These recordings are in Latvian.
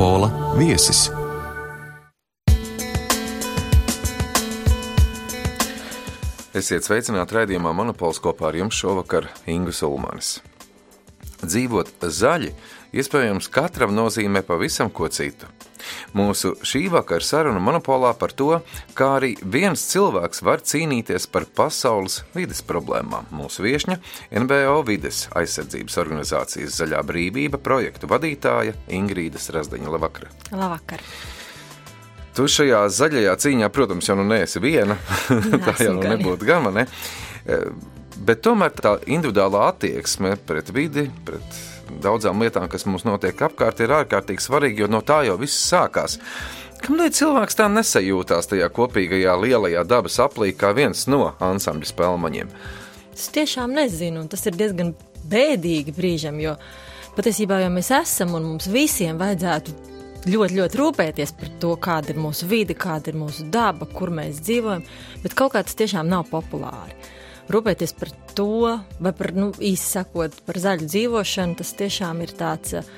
Monopola viesis. Esiet sveicināti raidījumā Monopols kopā ar jums šovakar Ingus Ulmanis. Dzīvot zaļi iespējams katram nozīmē pavisam ko citu. Mūsu šī vakara saruna monopolā par to, kā arī viens cilvēks var cīnīties par pasaules vides problēmām. Mūsu viesņa NBO vides aizsardzības organizācijas Zaļā brīvība projektu vadītāja Ingrīda Razdeņa. Labvakar! Labvakar! Tu šajā zaļajā cīņā, protams, jau nu neesi viena. tā jau nu nebūtu gama. Ne? Bet tomēr tā individuālā attieksme pret vidi, pret daudzām lietām, kas mums notiek apkārt, ir ārkārtīgi svarīga, jo no tā jau viss sākās. Kādēļ cilvēks tā nesajūtās tajā kopīgajā lielajā dabas aplī kā viens no ansambļa spēlmaņiem? Es tiešām nezinu, un tas ir diezgan bēdīgi brīžam, jo patiesībā jau mēs esam un mums visiem vajadzētu ļoti, ļoti rūpēties par to, kāda ir mūsu vide, kāda ir mūsu daba, kur mēs dzīvojam, bet kaut kā tas tiešām nav populāri. Rūpēties par to, vai par, nu, īsi sakot, par zaļu dzīvošanu, tas tiešām ir tāds uh,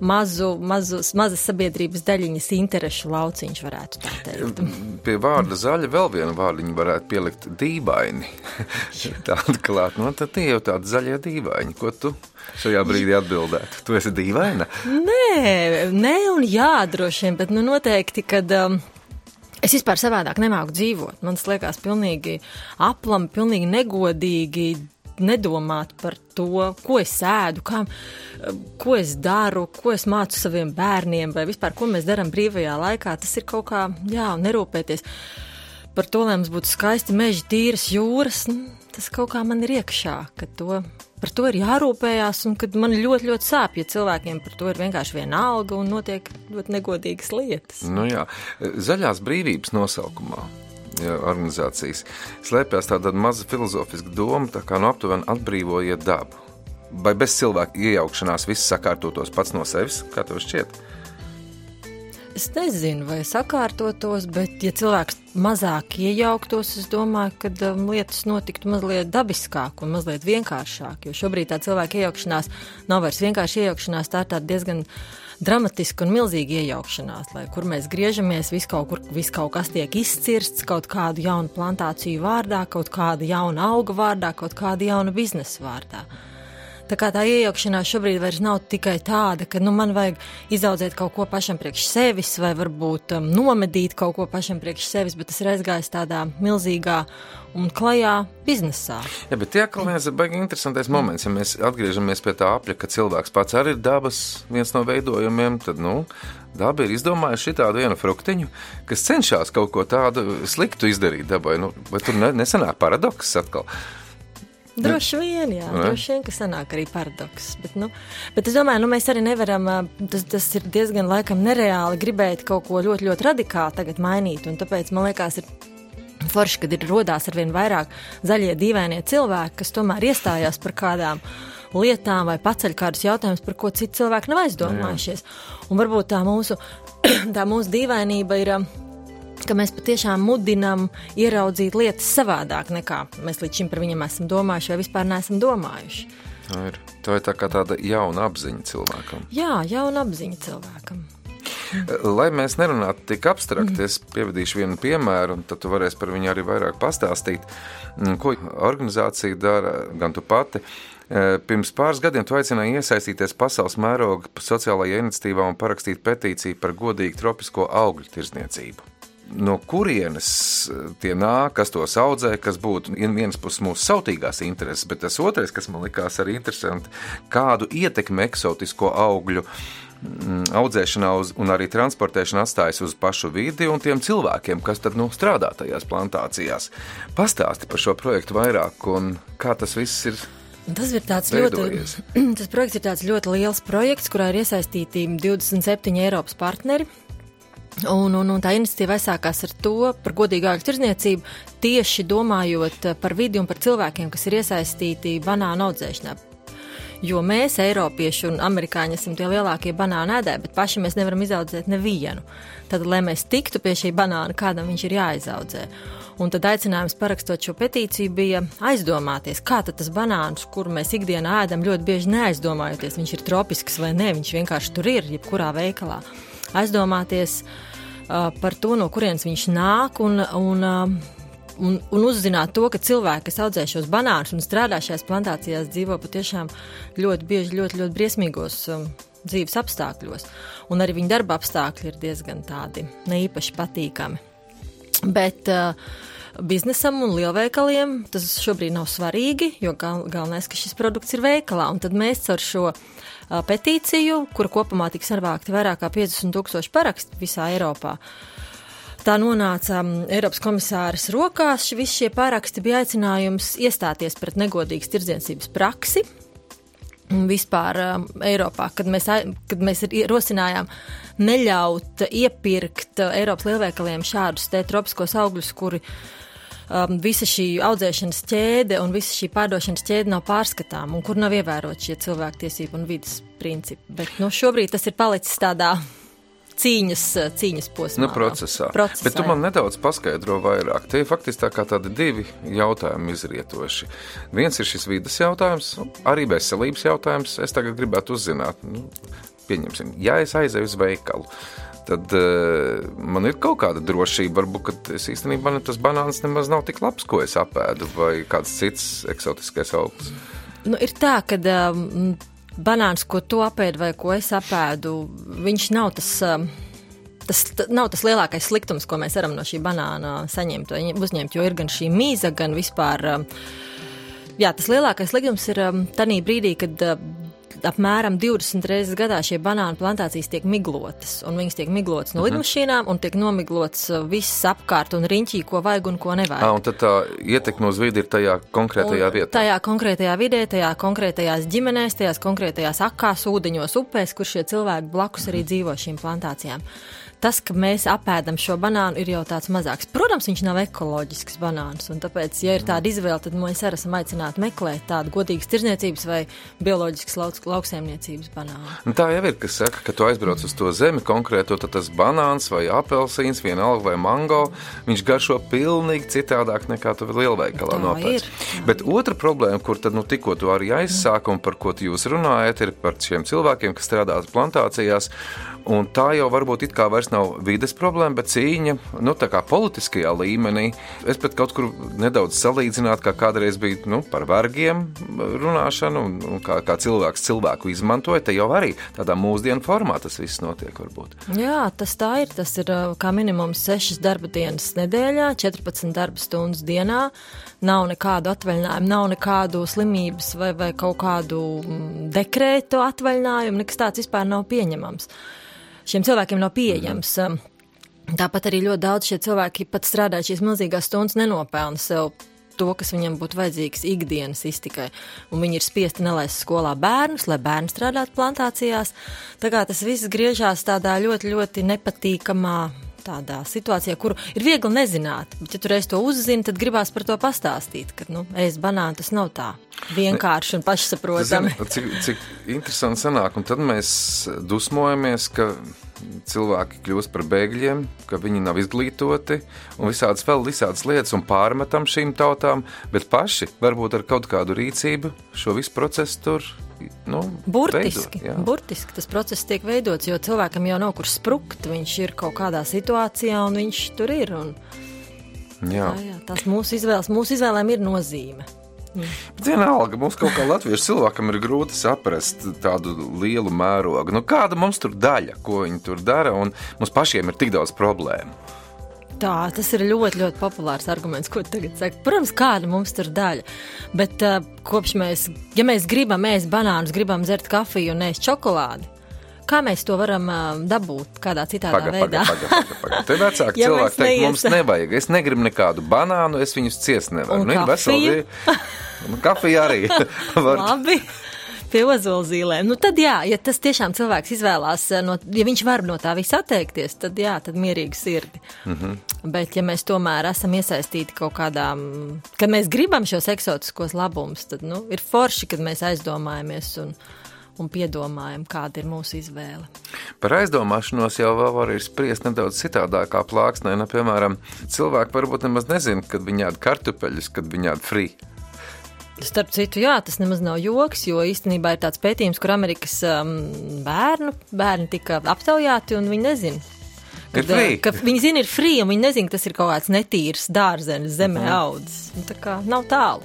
mazu, mazu, mazas sabiedrības daļiņas interešu lauciņš, varētu tā teikt. Pie vārda zaļa vēl vienu vārdiņu varētu pielikt dīvaini. Tāda klāt, nu tad tie jau tādi zaļie dīvaini. Ko tu šajā brīdī atbildētu? Tu esi dīvaina? Nē, nē un jā, droši vien, bet nu noteikti, kad. Um, Es vispār savādāk nemāku dzīvot. Man liekas, pilnīgi aplami, pilnīgi negodīgi nedomāt par to, ko es ēdu, kā, ko es daru, ko es mācu saviem bērniem, vai vispār ko mēs darām brīvajā laikā. Tas ir kaut kā, jā, nerūpēties par to, lai mums būtu skaisti meži, tīras jūras. Tas kaut kā man ir iekšā, ka to, par to ir jārūpējās, un kad man ļoti, ļoti sāp, ja cilvēkiem par to ir vienkārši viena alga un notiek ļoti negodīgas lietas. Nu jā, zaļās brīvības nosaukumā organizācijas slēpjas tāda maza filozofiska doma, tā kā no nu aptuveni atbrīvojiet dabu. Vai bez cilvēka iejaukšanās viss sakārtotos pats no sevis, kā tev šķiet? Es nezinu, vai sakārtotos, bet, ja cilvēks mazāk iejauktos, es domāju, ka um, lietas notiktu mazliet dabiskāk un mazliet vienkāršāk. Jo šobrīd tā cilvēka iejaukšanās nav vairs vienkārši iejaukšanās, tā ir diezgan dramatiska un milzīga iejaukšanās, lai kur mēs griežamies, viss kaut, kur, vis kaut kas tiek izcirsts kaut kādu jaunu plantāciju vārdā, kaut kāda jauna auga vārdā, kaut kāda jauna biznesa vārdā. Tā kā tā iejaukšanās šobrīd vairs nav tikai tāda, ka nu, man vajag izaudzēt kaut ko pašam priekš sevis, vai varbūt um, nomedīt kaut ko pašam priekš sevis, bet tas ir aizgājis tādā milzīgā un klajā biznesā. Jā, bet tie atkal viens baigi interesantais moments, ja mēs atgriežamies pie tā apļa, ka cilvēks pats arī ir dabas viens no veidojumiem, tad, nu, Daba ir izdomājusi šādu vienu fruktiņu, kas cenšas kaut ko tādu sliktu izdarīt dabai. Nu, vai tur ne, nesanāk paradoks atkal? Droši vien, jā, ne? droši vien, ka sanāk arī paradoks. Bet, nu, bet es domāju, nu, mēs arī nevaram, tas, tas ir diezgan laikam nereāli gribēt kaut ko ļoti, ļoti radikāli tagad mainīt. Un tāpēc man liekas, ir forši, kad ir rodās ar vien vairāk zaļie dīvainie cilvēki, kas tomēr iestājās par kādām lietām vai paceļ kādus jautājumus, par ko citi cilvēki nav aizdomājušies. Un varbūt tā mūsu, tā mūsu dīvainība ir ka mēs patiešām mudinām ieraudzīt lietas savādāk nekā mēs līdz šim par viņiem esam domājuši vai vispār neesam domājuši. Tā ir, tā ir tā kā tāda jauna apziņa cilvēkam. Jā, jauna apziņa cilvēkam. Lai mēs nerunātu tik abstrakti, mm. es pievadīšu vienu piemēru, un tad tu varēsi par viņu arī vairāk pastāstīt, mm, ko organizācija dara, gan tu pati. E, pirms pāris gadiem tu aicināji iesaistīties pasaules mēroga sociālajā iniciatīvā un parakstīt petīciju par godīgu tropisko augļu tirzniecību no kurienes eh, tie nāk, kas tos audzē, kas būtu viens puses mūsu sautīgās intereses, bet tas otrais, kas man likās arī interesanti, kādu ietekmi eksotisko augļu mm, audzēšanā uz, un arī transportēšana atstājas uz pašu vidi un tiem cilvēkiem, kas tad nu, strādā tajās plantācijās. Pastāsti par šo projektu vairāk un kā tas viss ir. Tas ir tāds veidojies. ļoti, tas projekts ir tāds ļoti liels projekts, kurā ir iesaistīti 27 Eiropas partneri. Un, un, un tā iniciatīva aizsākās ar to, par godīgu augļu tirdzniecību, tieši domājot par vidi un par cilvēkiem, kas ir iesaistīti banānu audzēšanā. Jo mēs, Eiropieši un Amerikāņi, esam tie lielākie banānu ēdēji, bet paši mēs nevaram izaudzēt nevienu. Tad, lai mēs tiktu pie šī banāna, kādam viņš ir jāizaudzē. Un tad aicinājums parakstot šo petīciju bija aizdomāties, kā tas banāns, kuru mēs ikdienā ēdam, ļoti bieži neaizdomājoties, viņš ir tropisks vai nē, viņš vienkārši tur ir, jebkurā veikalā. Aizdomāties uh, par to, no kurienes viņš nāk, un, un, uh, un, un uzzināt to, ka cilvēki, kas audzē šos banānus un strādā šajās plantācijās, dzīvo patiešām ļoti bieži, ļoti, ļoti briesmīgos um, dzīves apstākļos. Un arī viņa darba apstākļi ir diezgan tādi neīpaši patīkami. Bet uh, biznesam un lielveikaliem tas šobrīd nav svarīgi, jo gal, galvenais, ka šis produkts ir veikalā. Un tad mēs ar šo petīciju, kura kopumā tiks savākti vairāk kā 50 tūkstoši parakstu visā Eiropā. Tā nonāca Eiropas komisāras rokās. Visi šie paraksti bija aicinājums iestāties pret negodīgas tirdzniecības praksi, vispār um, Eiropā, kad mēs, kad mēs rosinājām neļaut iepirkt Eiropas lielveikaliem šādus te tropiskos augļus, kuri um, visa šī audzēšanas ķēde un visa šī pārdošanas ķēde nav pārskatām un kur nav ievērot šie cilvēktiesību un vidas principi. Bet nu, šobrīd tas ir palicis tādā cīņas, cīņas posmā. Nu, procesā. procesā. Bet tu man nedaudz paskaidro vairāk. Tie ir faktiski tā kā tādi divi jautājumi izrietoši. Viens ir šis vidas jautājums, arī veselības jautājums. Es tagad gribētu uzzināt, nu, pieņemsim, ja es aizēju uz veikalu. Tad uh, man ir kaut kāda drošība, varbūt, ka es īstenībā tas banāns nemaz nav tik labs, ko es apēdu, vai kāds cits eksotiskais augsts. Nu, ir tā, ka um, banāns, ko tu apēdi vai ko es apēdu, viņš nav tas. Um, Tas nav tas lielākais sliktums, ko mēs varam no šī banāna saņemt, uzņemt, jo ir gan šī mīza, gan vispār. Um, jā, tas lielākais sliktums ir um, tajā brīdī, kad uh, apmēram 20 reizes gadā šie banānu plantācijas tiek miglotas. Viņas tiek miglotas no mhm. lidmašīnām un tiek nomiglots uh, viss apkārt un riņķī, ko vajag un ko nevajag. À, un tad tā ietekme uz vidi ir tajā konkrētajā un vietā. Tajā konkrētajā vidē, tajā konkrētajās ģimenēs, tajās konkrētajās akās, ūdeņos, upēs, kur šie cilvēki blakus arī dzīvo šīm plantācijām tas, ka mēs apēdam šo banānu, ir jau tāds mazāks. Protams, viņš nav ekoloģisks banāns, un tāpēc, ja ir tāda izvēle, tad mēs arī esam aicināti meklēt tādu godīgas tirzniecības vai bioloģiskas lauks, lauksaimniecības banānu. Nu, tā jau ir, kas saka, ka tu aizbrauc uz to zemi konkrēto, tad tas banāns vai apelsīns, vienalga vai mango, viņš garšo pilnīgi citādāk nekā tu lielveikalā nopērc. Bet otra problēma, kur tad nu tikko tu arī aizsāki un par ko jūs runājat, ir par šiem cilvēkiem, kas strādā plantācijās. Un tā jau varbūt it kā vairs nav vides problēma, bet cīņa nu, politiskajā līmenī. Es pat kaut kur nedaudz salīdzinātu, kā kādreiz bija nu, par vergiem runāšanu, un, un kā, kā cilvēks cilvēku izmantoja. Te jau arī tādā mūsdienu formā tas viss notiek. Varbūt. Jā, tas tā ir. Tas ir kā minimums 6 darba dienas nedēļā, 14 darba stundas dienā. Nav nekādu atvaļinājumu, nav nekādu slimības vai, vai kaut kādu mm, dekrētu atvaļinājumu. Nekas tāds vispār nav pieņemams šiem cilvēkiem nav pieejams. Mm. Tāpat arī ļoti daudz šie cilvēki pat strādā šīs milzīgās stundas nenopelna sev to, kas viņam būtu vajadzīgs ikdienas iztikai. Un viņi ir spiesti nelaist skolā bērnus, lai bērni strādātu plantācijās. Tā kā tas viss griežās tādā ļoti, ļoti nepatīkamā tādā situācijā, kuru ir viegli nezināt. Bet, ja tu reiz to uzzini, tad gribās par to pastāstīt, ka, nu, ēst banānu tas nav tā vienkārši un pašsaprotami. Cik, cik interesanti sanāk, un tad mēs dusmojamies, ka cilvēki kļūst par bēgļiem, ka viņi nav izglītoti un visādas vēl visādas lietas un pārmetam šīm tautām, bet paši varbūt ar kaut kādu rīcību šo visu procesu tur nu, burtiski, veidot, burtiski tas process tiek veidots, jo cilvēkam jau nav kur sprukt. Viņš ir kaut kādā situācijā un viņš tur ir. Un, jā. Jā, jā, tās mūsu izvēles, mūsu izvēlēm ir nozīme. Mm. Bet vienalga, mums kaut kā latviešu cilvēkam ir grūti saprast tādu lielu mērogu. Nu, kāda mums tur daļa, ko viņi tur dara, un mums pašiem ir tik daudz problēmu. Tā, tas ir ļoti, ļoti populārs arguments, ko tagad saka. Protams, kāda mums tur daļa. Bet uh, kopš mēs, ja mēs gribam ēst banānus, gribam dzert kafiju un ēst čokolādi, kā mēs to varam uh, dabūt kādā citādā paga, veidā? Paga, paga, paga. Te vecāki ja cilvēki teikt, neies... mums nevajag. Es negribu nekādu banānu, es viņus ciest nevaru. Un nu, kafiju? Veseli, kafija arī. Labi pie ozolzīlēm. Nu, tad, jā, ja tas tiešām cilvēks izvēlās, eh, no, ja viņš var no tā visa atteikties, tad jā, tad mierīgi sirdi. Mm -hmm. Bet, ja mēs tomēr esam iesaistīti kaut kādā, kad mēs gribam šos eksotiskos labumus, tad nu, ir forši, kad mēs aizdomājamies un, un piedomājam, kāda ir mūsu izvēle. Par aizdomāšanos jau var arī spriest nedaudz citādākā plāksnē. Nu, piemēram, cilvēki varbūt nemaz nezina, kad viņi ēd kartupeļus, kad viņi ēd frī. Starp citu, jā, tas nemaz nav joks, jo īstenībā ir tāds pētījums, kur Amerikas um, bērnu, bērni tika aptaujāti un viņi nezina. Free. ka viņi zina, ir free, un viņi nezina, ka tas ir kaut kāds netīrs dārzenis, zemē Mhm. audzis. Nu, Tā kā nav tālu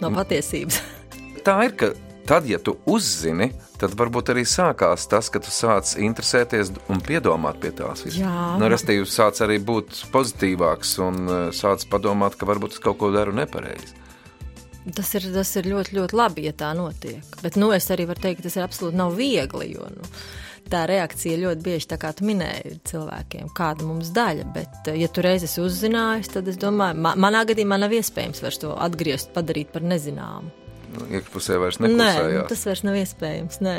no patiesības. Tā ir, ka tad, ja tu uzzini, tad varbūt arī sākās tas, ka tu sāc interesēties un piedomāt pie tās visas. Jā. Nu, Restīvi, sāc arī būt pozitīvāks un uh, sāc padomāt, ka varbūt es kaut ko daru nepareizi. Tas ir, tas ir ļoti, ļoti labi, ja tā notiek. Bet nu, es arī varu teikt, ka tas ir absolūti nav viegli. Jo, nu, tā reakcija ļoti bieži, tā kā tu minēji, cilvēkiem, kāda mums daļa. Bet, eh, ja tu reiz esi uzzinājis, tad es domāju, ma manā gadījumā nav iespējams vairs to atgriezt, padarīt par nezināmu. Nu, Iekšpusē vairs Nē, nu, neklusējās. tas vairs nav iespējams. Nē.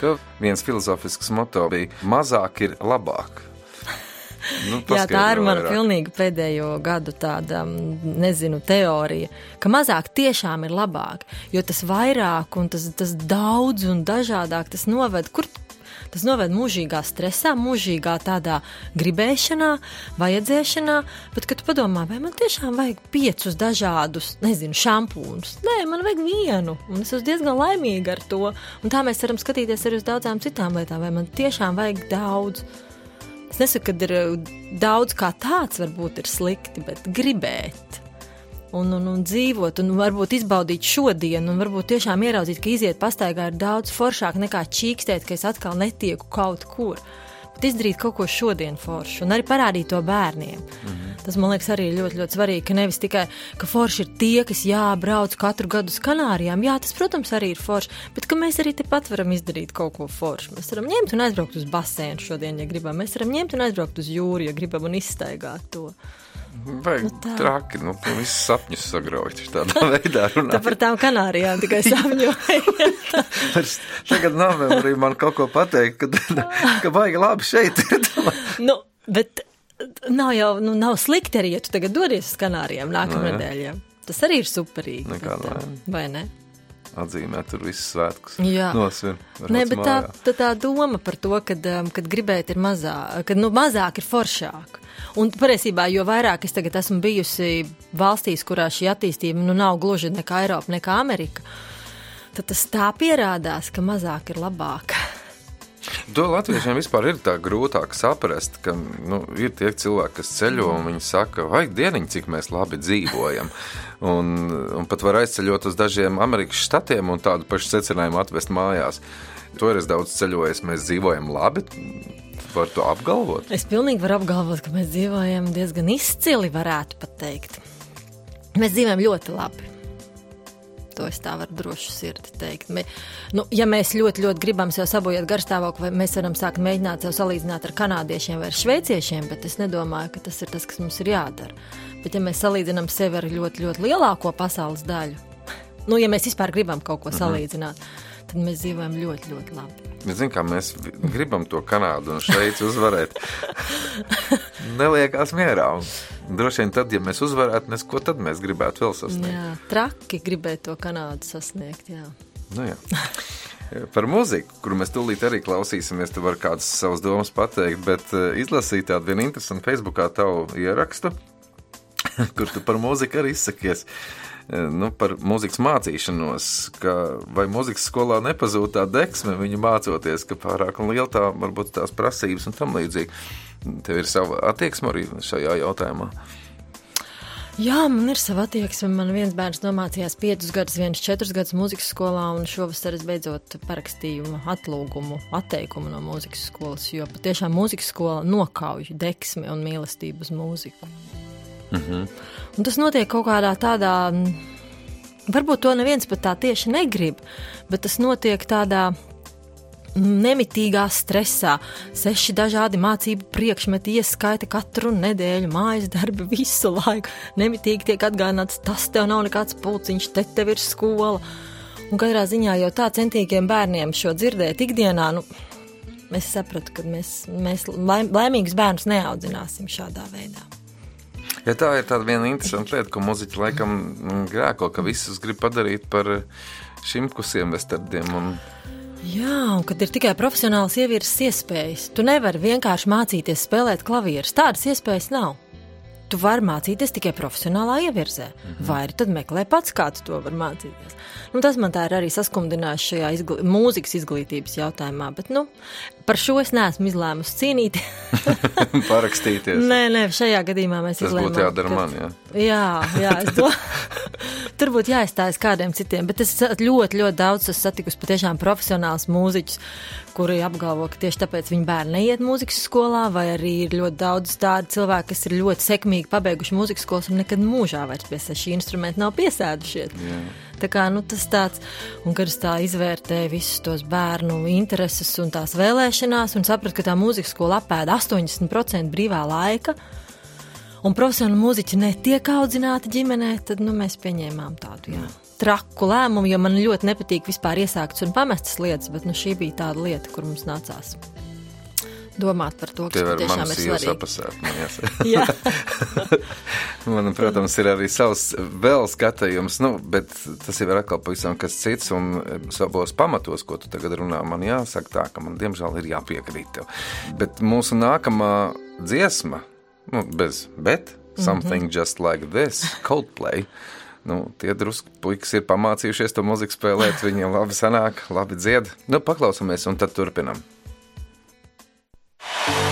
Ka viens filozofisks moto bija: mazāk ir labāk. Nu, Jā, tā ir mana pilnīgi pēdējo gadu tāda, nezinu, teorija, ka mazāk tiešām ir labāk, jo tas vairāk un tas, tas daudz un dažādāk tas noved, kur tas noved mūžīgā stresā, mūžīgā tādā gribēšanā, vajadzēšanā, bet, kad padomā, vai man tiešām vajag piecus dažādus, nezinu, šampūnus, nē, man vajag vienu, un es esmu diezgan laimīga ar to, un tā mēs varam skatīties arī uz daudzām citām lietām, vai man tiešām vajag daudz. Es nesaku, ka ir uh, daudz kā tāds, varbūt ir slikti, bet gribēt. Un, un, un dzīvot, un varbūt izbaudīt šodienu, un varbūt tiešām ieraudzīt, ka iziet pastaigā ir daudz foršāk nekā čīkstēt, ka es atkal netieku kaut kur. Bet izdarīt kaut ko šodien foršu, un arī parādīt to bērniem. Mm -hmm. Tas man liekas arī ļoti, ļoti svarīgi, ka nevis tikai, ka forši ir tie, kas jābrauc katru gadu uz Kanārijām. Jā, tas, protams, arī ir forši, bet ka mēs arī tepat varam izdarīt kaut ko foršu. Mēs varam ņemt un aizbraukt uz basēnu šodien, ja gribam. Mēs varam ņemt un aizbraukt uz jūru, ja gribam, un izstaigāt to. Vajag nu, tā. traki, nu, tu visus sapņus sagraut tādā veidā. Tā runāt. par tām Kanārijām tikai sapņoju. Tagad novembrī man kaut ko pateikt, ka, ka vajag labi šeit. nu, bet nav jau nu, nav slikti arī, ja tu tagad dodies uz Kanārijām nākamā nedēļā. Tas arī ir superīgi. Nekāda bet, vaina. Vai ne? Atzīmē tur visus svētkus. Jā. Nosvin. Nē, bet tā, tā, tā doma par to, ka um, kad gribēt ir mazāk, ka nu, mazāk ir foršāk. Un patiesībā, jo vairāk es tagad esmu bijusi valstīs, kurā šī attīstība nu, nav gluži nekā Eiropa, nekā Amerika, tad tas tā pierādās, ka mazāk ir labāk. To latviešiem vispār ir tā grūtāk saprast, ka nu, ir tie cilvēki, kas ceļo un viņi saka, vajag dieniņu, cik mēs labi dzīvojam. Un, un pat var aizceļot uz dažiem Amerikas štatiem un tādu pašu secinājumu atvest mājās. To ir es daudz ceļojis, mēs dzīvojam labi. Var to apgalvot. Es pilnīgi varu apgalvot, ka mēs dzīvojam diezgan izcili, varētu pat teikt. Mēs dzīvojam ļoti labi. To es tā varu droši sirdi teikt. Me, nu, ja mēs ļoti, ļoti gribam sev sabojāt garstāvokli, vai mēs varam sākt mēģināt sev salīdzināt ar kanādiešiem vai ar šveiciešiem, bet es nedomāju, ka tas ir tas, kas mums ir jādara. Bet ja mēs salīdzinām sevi ar ļoti, ļoti lielāko pasaules daļu, nu, ja mēs vispār gribam kaut ko salīdzināt, tad mēs dzīvojam ļoti, ļoti labi. Ziniet, kā mēs gribam to Kanādu un Šveici uzvarēt. Neliekās mierā. Un droši vien tad, ja mēs uzvarētu, mēs, ko tad mēs gribētu vēl sasniegt? Jā, traki gribēt to Kanādu sasniegt. Jā. Nu, jā. Par mūziku, kuru mēs tūlīt arī klausīsimies, tu vari kādas savas domas pateikt, bet uh, izlasīt tādu vienu interesantu Facebookā tavu ierakstu, kur tu par mūziku arī izsakies. Eh, Nu, par mūzikas mācīšanos, ka vai mūzikas skolā nepazūd tā deksme, viņu mācoties, ka pārāk liela tā varbūt tās prasības un tam līdzīgi. Tev ir sava attieksme arī šajā jautājumā. Jā, man ir sava attieksme. Man viens bērns nomācījās piecus gadus, viens četrus gadus mūzikas skolā, un šovasar es beidzot parakstīju atlūgumu, atteikumu no mūzikas skolas, jo patiešām mūzikas skola nokauj deksmi un mīlestību uz mūziku. Mhm. Un tas notiek kaut kādā tādā, mm, varbūt to neviens pat tā tieši negrib, bet tas notiek tādā nemitīgā stresā. Seši dažādi mācību priekšmeti ieskaita katru nedēļu, mājas darbi visu laiku. Nemitīgi tiek atgādināts, tas tev nav nekāds pulciņš, te tev ir skola. Un katrā ziņā jau tā centīgiem bērniem šo dzirdēt ikdienā, nu, es sapratu, ka mēs, mēs laim, laimīgus bērnus neaudzināsim šādā veidā. Ja tā ir tāda viena interesanta lieta, ko muzeķi laikam mm, grēko, ka visus grib padarīt par šimkusiem vestardiem. Un... Jā, un kad ir tikai profesionāls ieviesis iespējas, tu nevari vienkārši mācīties spēlēt klavierus. Tādas iespējas nav. Tu vari mācīties tikai profesionālā ievirzē, mm -hmm. vai arī meklē pats, kā tu to vari mācīties. Nu, tas man tā ir arī saskumdinājis šajā izgl mūzikas izglītības jautājumā, bet nu, par šo es neesmu izlēmusi cīnīties. Parakstīties. Nē, nē, šajā gadījumā mēs Tas izlēmām. būtu jādara man, jā. Jā, jā, domāju. Tur būtu jāizstājas kādiem citiem, bet es ļoti, ļoti daudz esmu satikusi patiešām profesionāls mūziķus, kuri apgalvo, ka tieši tāpēc viņu bērni neiet mūzikas skolā, vai arī ir ļoti daudz tādu cilvēku, kas ir ļoti sekmīgi pabeiguši mūzikas skolas un nekad mūžā vairs pie šī instrumenta nav piesēdušies. Tā kā nu, tas tāds, un kad es tā izvērtēju visus tos bērnu intereses un tās vēlēšanās, un sapratu, ka tā mūzikas skola apēda 80% brīvā laika, un profesionāli mūziķi netiek audzināti ģimenē, tad nu, mēs pieņēmām tādu jā, traku lēmumu, jo man ļoti nepatīk vispār iesāktas un pamestas lietas, bet nu, šī bija tāda lieta, kur mums nācās domāt par to, kas patiešām manas ir svarīgi. Jā. man, protams, ir arī savs vēl skatījums, nu, bet tas jau ir atkal pavisam kas cits. Un savos pamatos, ko tu tagad runā, man jāsaka tā, ka man diemžēl ir jāpiekrīt tev. Bet mūsu nākamā dziesma, nu, bez bet, something mm -hmm. just like this, Coldplay. Nu, tie drusku puikas ir pamācījušies to mūziku spēlēt, viņiem labi sanāk, labi dzied. Nu, paklausāmies un tad turpinam. I've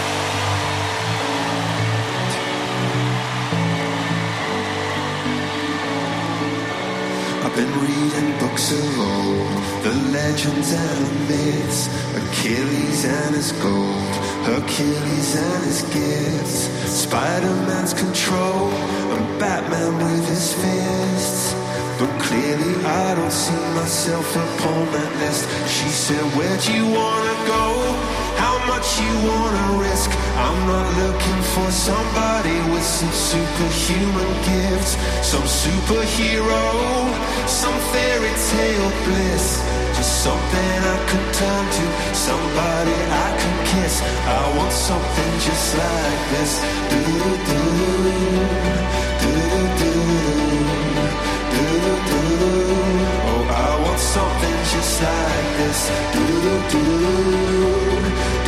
been reading books of old, the legends and the myths, Achilles and his gold, Hercules and his gifts, Spider-Man's control, and Batman with his fists. But clearly I don't see myself upon that list. She said, Where'd you wanna go? How much you wanna risk? I'm not looking for somebody with some superhuman gifts, some superhero, some fairy tale bliss. Just something I could turn to, somebody I can kiss. I want something just like this. Do do do do do do do do. Oh, I want something just like this. Do do do do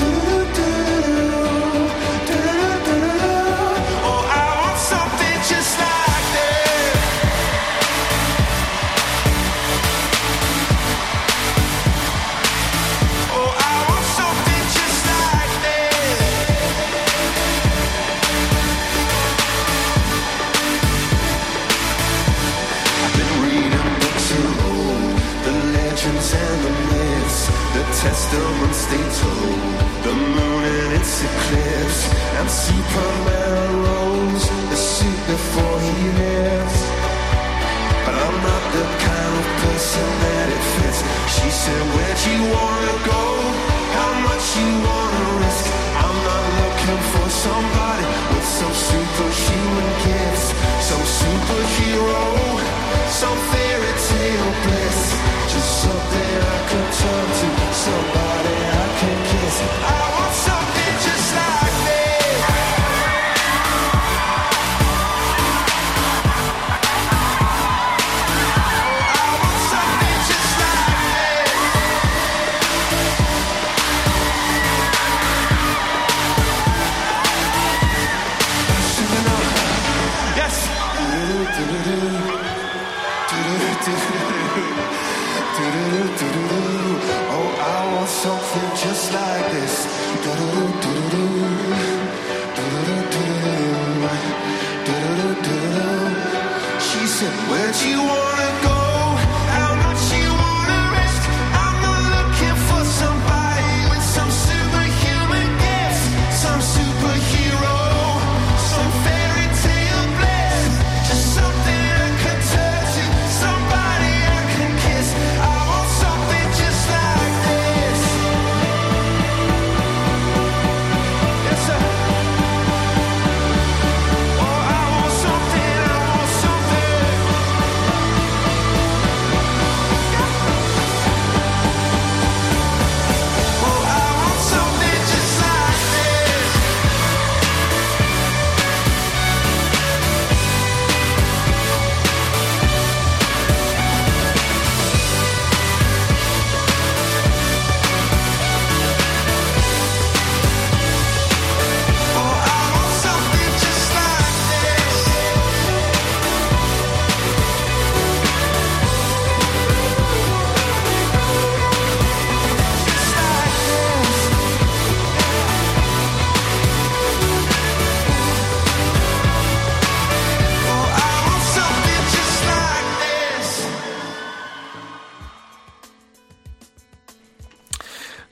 eclipse, and Superman rose the suit before he lives. But I'm not the kind of person that it fits. She said, Where'd you wanna go? How much you wanna risk? I'm not looking for somebody with some superhuman gifts, some superhero, some fairy tale bliss. Just something I can turn to, somebody I can kiss. I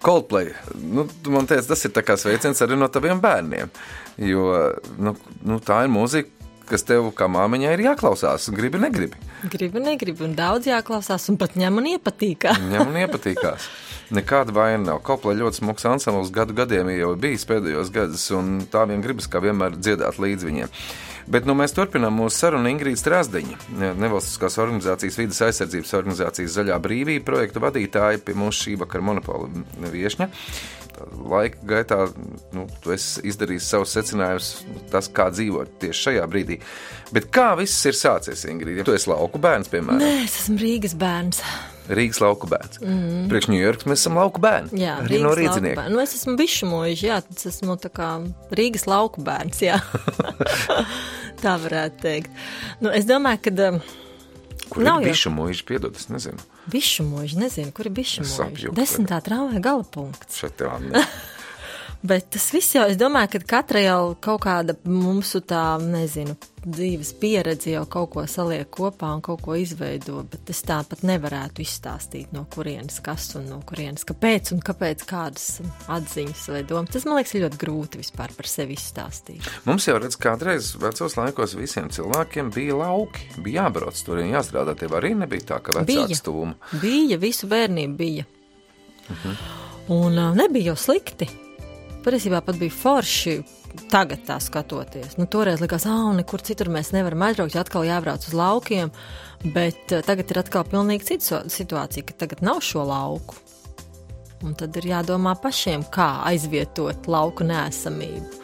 Coldplay. Nu, man teici, tas ir sveiciens arī no taviem bērniem. Jo nu, nu, tā ir mūzika, kas tev kā māmiņai ir jāklausās. Gribi, negribi. Gribu, negribu, un daudz jāklausās, un pat ņem un iepatīkās. Ņem un iepatīkās. Nekāda vaina nav. Kopla ļoti smags ansambls gadu gadiem jau bijis pēdējos gados, un tā vien gribas kā vienmēr dziedāt līdz viņiem. Bet nu, mēs turpinām mūsu sarunu Ingrīda Strasdiņa, nevalstiskās organizācijas, vidas aizsardzības organizācijas Zaļā brīvība projektu vadītāja pie mūsu šī vakara monopola viešņa. Laika gaitā nu, tu esi izdarījis savus secinājumus, tas, kā dzīvot tieši šajā brīdī. Bet kā viss ir sācies, Ingrīda? Ja tu esi lauku bērns, piemēram? Nē, es esmu Rīgas bērns. Rīgas lauku bērns. Mm. Priekš Ņujorkas mēs esam lauku bērni. Jā, arī no rīznieka. Nu, es esmu bišu mūžs, jā, tas esmu tā kā Rīgas lauku bērns, tā varētu teikt. Nu, es domāju, ka. Um, Kur Nav ir bišu mūžs, piedod, es nezinu. Bišu mūžs, nezinu, kur ir bišu mūžs. Desmitā tramvaja gala punkts. Šeit tev. Bet tas viss jau, es domāju, ka katra jau kaut kāda mūsu tā, nezinu, dzīves pieredze jau kaut ko saliek kopā un kaut ko izveido, bet es tāpat nevarētu izstāstīt, no kurienes kas un no kurienes kāpēc un kāpēc kādas atziņas vai domas. Tas, man liekas, ir ļoti grūti vispār par sevi izstāstīt. Mums jau redz, kādreiz vecos laikos visiem cilvēkiem bija lauki, bija jābrauc tur, jāstrādā. Tev arī nebija tā, ka vecāks tūma. Bija, visu bērnību bija. Uh mhm. -huh. Un uh, nebija jau slikti patiesībā pat bija forši. Tagad tā skatoties, nu, toreiz likās, ah, nekur citur mēs nevaram aizbraukt, jo atkal jābrauc uz laukiem. Bet uh, tagad ir atkal pilnīgi cita situācija, ka tagad nav šo lauku. Un tad ir jādomā pašiem, kā aizvietot lauku nēsamību.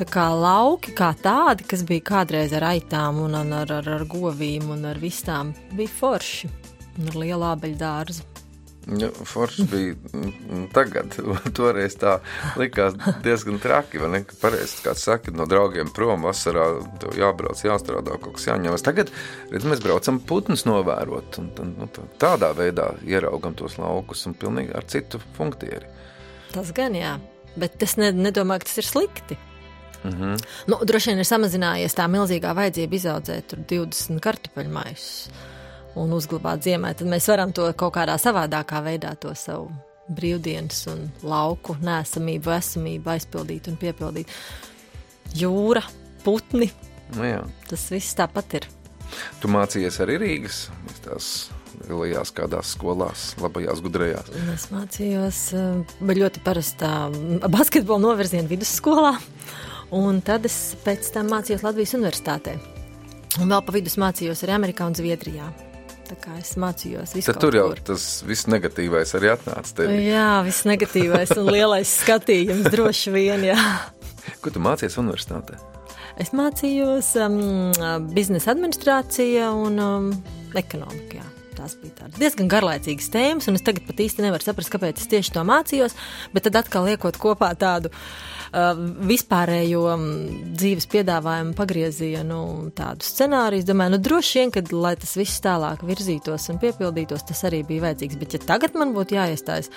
Tā kā lauki kā tādi, kas bija kādreiz ar aitām, un ar, ar, ar govīm un ar vistām, bija forši un ar lielu abeļu dārzu. Ja, Forši bija tagad, toreiz tā likās diezgan traki. Ne, ka pareizi, kāds saka, no draugiem prom vasarā jābrauc, jāstrādā, kaut kas jāņemas. Tagad redz, mēs braucam putnus novērot un, un nu, tādā veidā ieraugam tos laukus un pilnīgi ar citu funktieri. Tas gan jā, bet es ne, nedomāju, ka tas ir slikti. Mm -hmm. nu, droši vien ir samazinājies tā milzīgā vajadzība izaudzēt 20 kartupeļu maisus un uzglabāt ziemē, tad mēs varam to kaut kādā savādākā veidā, to savu brīvdienas un lauku nesamību, esamību aizpildīt un piepildīt. Jūra, putni. Nu jā. Tas viss tāpat ir. Tu mācījies arī Rīgas lielajās kādās skolās, labajās gudrajās. Es mācījos eh, ļoti parastā basketbola novirziena vidusskolā, un tad es pēc tam mācījos Latvijas universitātē. Un vēl pa vidus mācījos arī Amerikā un Zviedrijā. Es mācījos visu. Tur jau kur. tas viss negatīvais arī atnāca. Tevi. Jā, viss negatīvais un lielais skatījums droši vien. Jā. Ko tu mācījies universitātē? Es mācījos um, biznesa administrācija un um, ekonomika. Jā. Tās bija diezgan garlaicīgas tēmas, un es tagad pat īsti nevaru saprast, kāpēc es tieši to mācījos. Bet tad atkal liekot kopā tādu Uh, vispārējo mm, dzīves piedāvājumu pagriezienu, tādu scenāriju. Es domāju, nu droši vien, kad lai tas viss tālāk virzītos un piepildītos, tas arī bija vajadzīgs. Bet, ja tagad man būtu jāiestājas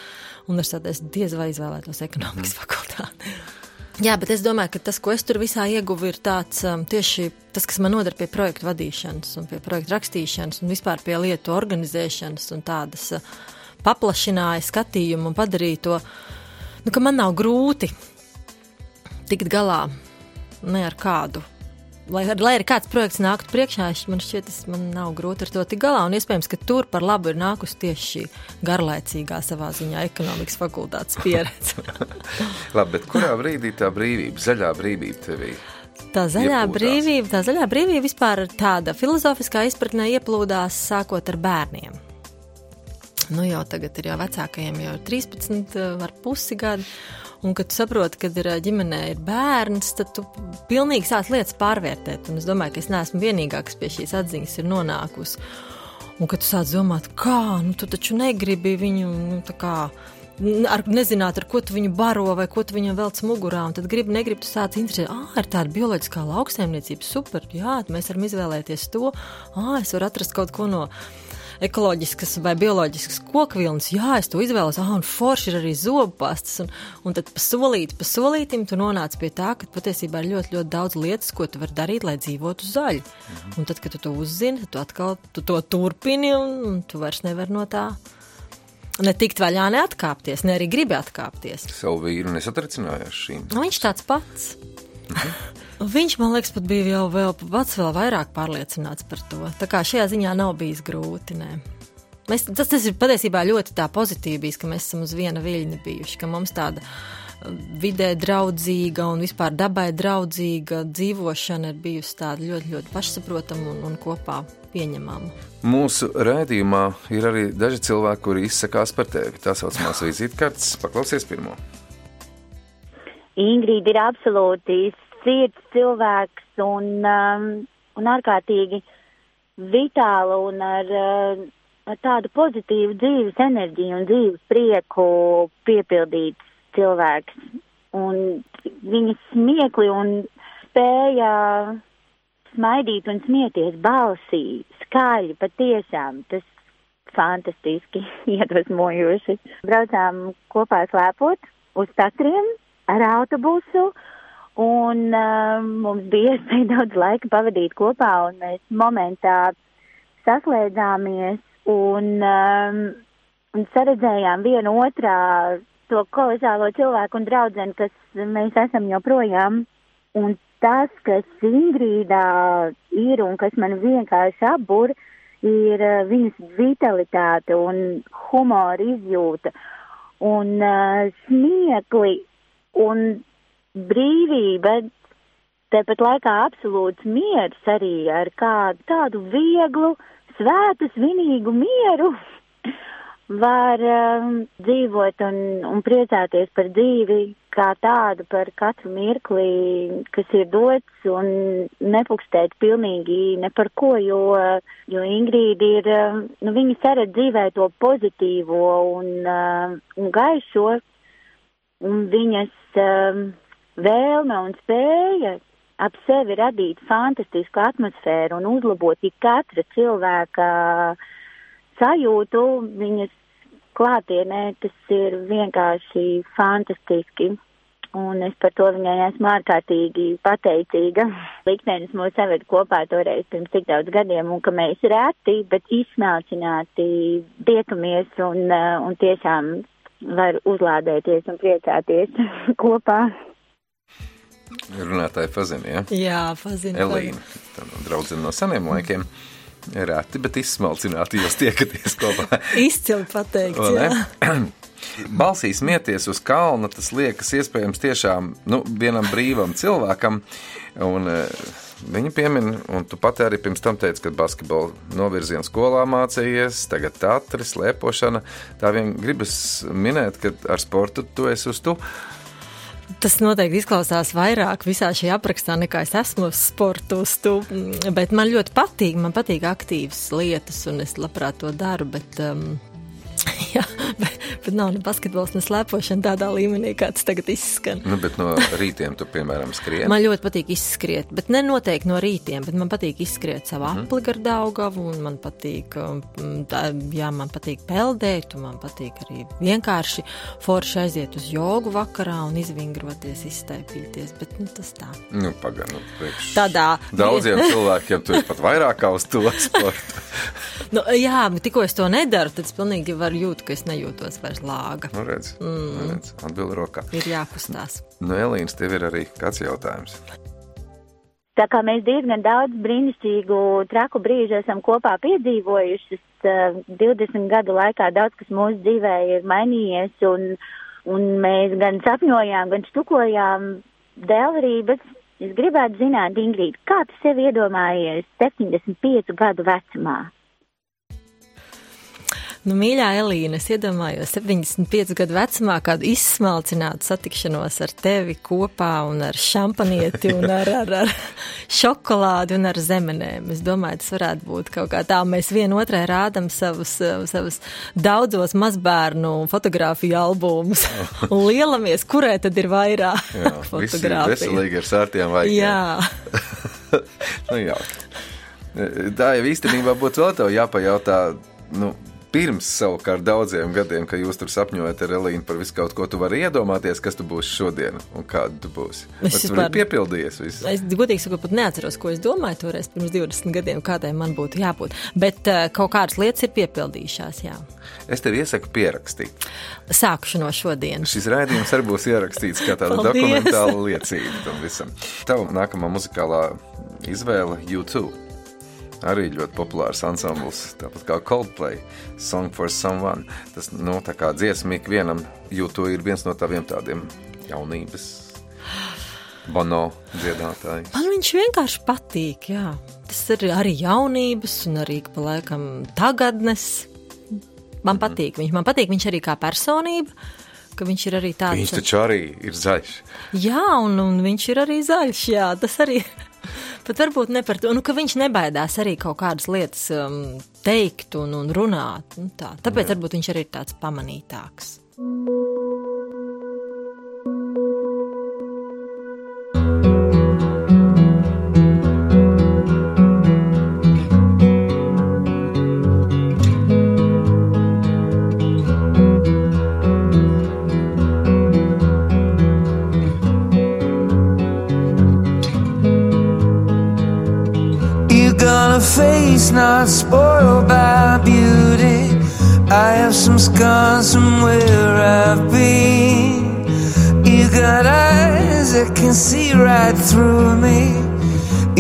universitātē, es diez vai izvēlētos ekonomikas mm. fakultāti. Jā, bet es domāju, ka tas, ko es tur visā ieguvu, ir tāds um, tieši tas, kas man noder pie projektu vadīšanas, un pie projektu rakstīšanas, un vispār pie lietu organizēšanas, un tādas uh, paplašināja skatījumu un padarīja to, nu, ka man nav grūti tikt galā ne ar kādu. Lai, lai arī kāds projekts nāktu priekšā, man šķiet, tas man nav grūti ar to tikt galā. Un iespējams, ka tur par labu ir nākusi tieši šī garlaicīgā savā ziņā ekonomikas fakultātes pieredze. Labi, bet kurā brīdī tā brīvība, zaļā brīvība tevī? Tā zaļā ieplūdās. brīvība, tā zaļā brīvība vispār tāda filozofiskā izpratnē ieplūdās sākot ar bērniem. Nu jau tagad ir jau vecākajiem jau 13 ar pusi gadi. Un, kad saproti, ka ir ģimenē ir bērns, tad tu pilnīgi sāc lietas pārvērtēt. Un es domāju, ka es neesmu vienīgā, kas pie šīs atziņas ir nonākusi. Un, kad tu sāc domāt, kā, nu, tu taču negribi viņu, nu, tā kā, ar, nezināt, ar ko tu viņu baro vai ko tu viņam velc mugurā. Tad gribi, negribi, tu sāc interesēt, ah, ir tāda bioloģiskā lauksaimniecība, super, jā, mēs varam izvēlēties to, ah, es varu atrast kaut ko no ekoloģiskas vai bioloģiskas kokvilnas, jā, es to izvēlos, ah, un forši ir arī zobpastas, un, un tad pa solīti, pa solītim tu nonāc pie tā, ka patiesībā ir ļoti, ļoti daudz lietas, ko tu vari darīt, lai dzīvotu zaļi. Mhm. Un tad, kad tu to uzzini, tu atkal tu to turpini, un, un tu vairs nevari no tā Ne tikt vaļā, neatkāpties, ne arī gribi atkāpties. Savu vīru nesatricinājās šīm. Nu, viņš tāds pats. Viņš, man liekas, pat bija jau vēl pats vēl vairāk pārliecināts par to. Tā kā šajā ziņā nav bijis grūti. Nē. Mēs, tas, tas ir patiesībā ļoti tā pozitīvi bijis, ka mēs esam uz viena viļņa bijuši, ka mums tāda uh, vidē draudzīga un vispār dabai draudzīga dzīvošana ir bijusi tāda ļoti, ļoti pašsaprotama un, un kopā pieņemama. Mūsu rādījumā ir arī daži cilvēki, kuri izsakās par tevi. Tā saucamās vizītkartes. Paklausies pirmo. Ingrīda ir absolūti sirds cilvēks un, um, un ārkārtīgi vitāla un ar, uh, ar tādu pozitīvu dzīves enerģiju un dzīves prieku piepildīts cilvēks. Un viņa smiekli un spēja smaidīt un smieties balsī, skaļi, patiešām tas fantastiski iedvesmojoši. Braucām kopā slēpot uz tatriem ar autobusu Un uh, mums bija iespēja daudz laika pavadīt kopā, un mēs momentā saslēdzāmies un, um, un saredzējām vienu otrā to kolosālo cilvēku un draudzeni, kas mēs esam joprojām. Un tas, kas Ingrīdā ir un kas man vienkārši apbur, ir uh, viņas vitalitāte un humora izjūta un uh, smiekli un brīvība, tāpat laikā absolūts miers arī ar kādu tādu vieglu, svētu, svinīgu mieru var um, dzīvot un, un priecāties par dzīvi kā tādu, par katru mirkli, kas ir dots un nepukstēt pilnīgi ne par ko, jo, jo Ingrīda ir, um, nu, viņa saredz dzīvē to pozitīvo un, uh, un gaišo, un viņas, um, vēlme un spēja ap sevi radīt fantastisku atmosfēru un uzlabot ik katra cilvēka sajūtu, viņas klātienē tas ir vienkārši fantastiski. Un es par to viņai esmu ārkārtīgi pateicīga. Liktenis mūs saved kopā toreiz pirms tik daudz gadiem, un ka mēs reti, bet izsmalcināti tiekamies un, un tiešām var uzlādēties un priecāties kopā. Runātāja Fazina, ja? Jā, Fazina. Elīna, tā draudzene no seniem laikiem. Rēti, bet izsmalcināti jūs tiekaties kopā. Izcili pateikts, jā. Balsīs mieties uz kalna, tas liekas iespējams tiešām nu, vienam brīvam cilvēkam. Un, Viņa piemin, un tu pati arī pirms tam teici, ka basketbola novirziena skolā mācījies, tagad teātris, slēpošana. Tā vien gribas minēt, ka ar sportu tu esi uz tu. Tas noteikti izklausās vairāk visā šajā aprakstā, nekā es esmu sportistu. Bet man ļoti patīk, man patīk aktīvas lietas, un es labprāt to daru. Bet, um, Jā, bet, bet nav ne basketbols, ne slēpošana tādā līmenī, kāds tagad izskan. Nu, bet no rītiem tu, piemēram, skrieni. Man ļoti patīk izskriet, bet ne noteikti no rītiem, bet man patīk izskriet savu mm. apli gar Daugavu, un man patīk, um, jā, man patīk peldēt, un man patīk arī vienkārši forši aiziet uz jogu vakarā un izvingroties, izstaipīties, bet, nu, tas tā. Nu, pagan, nu, priekš. Tādā. Daudziem cilvēkiem tu ir pat vairāk kā uz to sportu. nu, jā, tikko es to nedaru, tad es pilnīgi varu jūt, ka es nejūtos vairs lāga. Nu, redz, mm. redz atbildi rokā. Ir jākustās. Nu, Elīns, tev ir arī kāds jautājums. Tā kā mēs diezgan daudz brīnišķīgu traku brīžu esam kopā piedzīvojuši, uh, 20 gadu laikā daudz kas mūsu dzīvē ir mainījies, un, un mēs gan sapņojām, gan štukojām dēlrības. Es gribētu zināt, Ingrīd, kā tu sevi iedomājies 75 gadu vecumā? Nu, mīļā Elīna, es iedomājos 75 gadu vecumā kādu izsmalcinātu satikšanos ar tevi kopā un ar šampanieti un ar, ar, ar šokolādi un ar zemenēm. Es domāju, tas varētu būt kaut kā tā. Mēs vienotrai rādam savus, savus daudzos mazbērnu fotografiju albumus un lielamies, kurai tad ir vairāk fotografiju. Veselīgi ar sārtiem vajag. Jā. nu, jā. Tā jau īstenībā būtu vēl tev jāpajautā, nu, pirms savukārt daudziem gadiem, kad jūs tur sapņojat ar Elīnu par visu kaut ko, tu vari iedomāties, kas tu būsi šodien un kāda tu būsi. Es vispār- vari piepildījies visu. Es godīgi sakot, pat neatceros, ko es domāju toreiz pirms 20 gadiem, kādai man būtu jābūt. Bet uh, kaut kādas lietas ir piepildījušās. Jā. Es tev iesaku pierakstīt. Sākušu no šodienas. Šis raidījums arī būs ierakstīts kā tāda Paldies. dokumentāla liecība tam visam. Tava nākamā muzikālā izvēle YouTube. Arī ļoti populārs ansamblis, tāpat kā Coldplay, Song for Someone. Tas nu, tā kā dziesma ikvienam, YouTube ir viens no taviem tādiem jaunības, bono dziedātājiem. Man viņš vienkārši patīk. Jā. Tas ir arī jaunības, un arī pa laikam tagadnes. Man patīk viņš. Man patīk viņš arī kā personība, ka viņš ir arī tāds. Viņš taču arī ir zaļš. Jā, un, un viņš ir arī zaļš. Jā, tas arī. Pat varbūt ne par to, nu, ka viņš nebaidās arī kaut kādas lietas um, teikt un, un runāt. Nu, tā. Tāpēc Jā. varbūt viņš arī ir tāds pamanītāks. You face not spoiled by beauty. I have some scars from where I've been. You got eyes that can see right through me.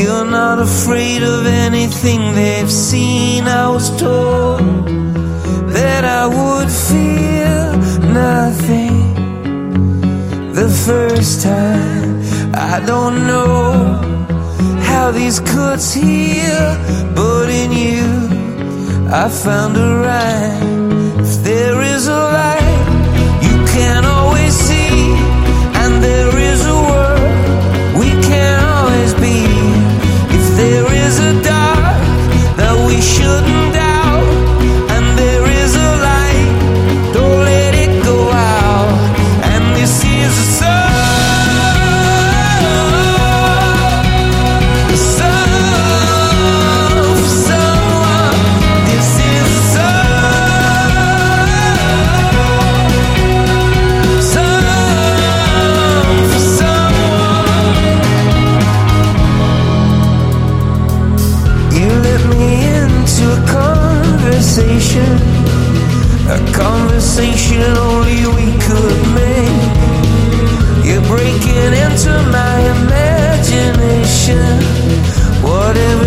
You're not afraid of anything they've seen. I was told that I would feel nothing the first time. I don't know how these cuts heal, but in you I found a rhyme. If there is a light you can always see, and there is a world we can always be. If there is a dark that we shouldn't doubt, conversation, a conversation only we could make. You're breaking into my imagination. Whatever's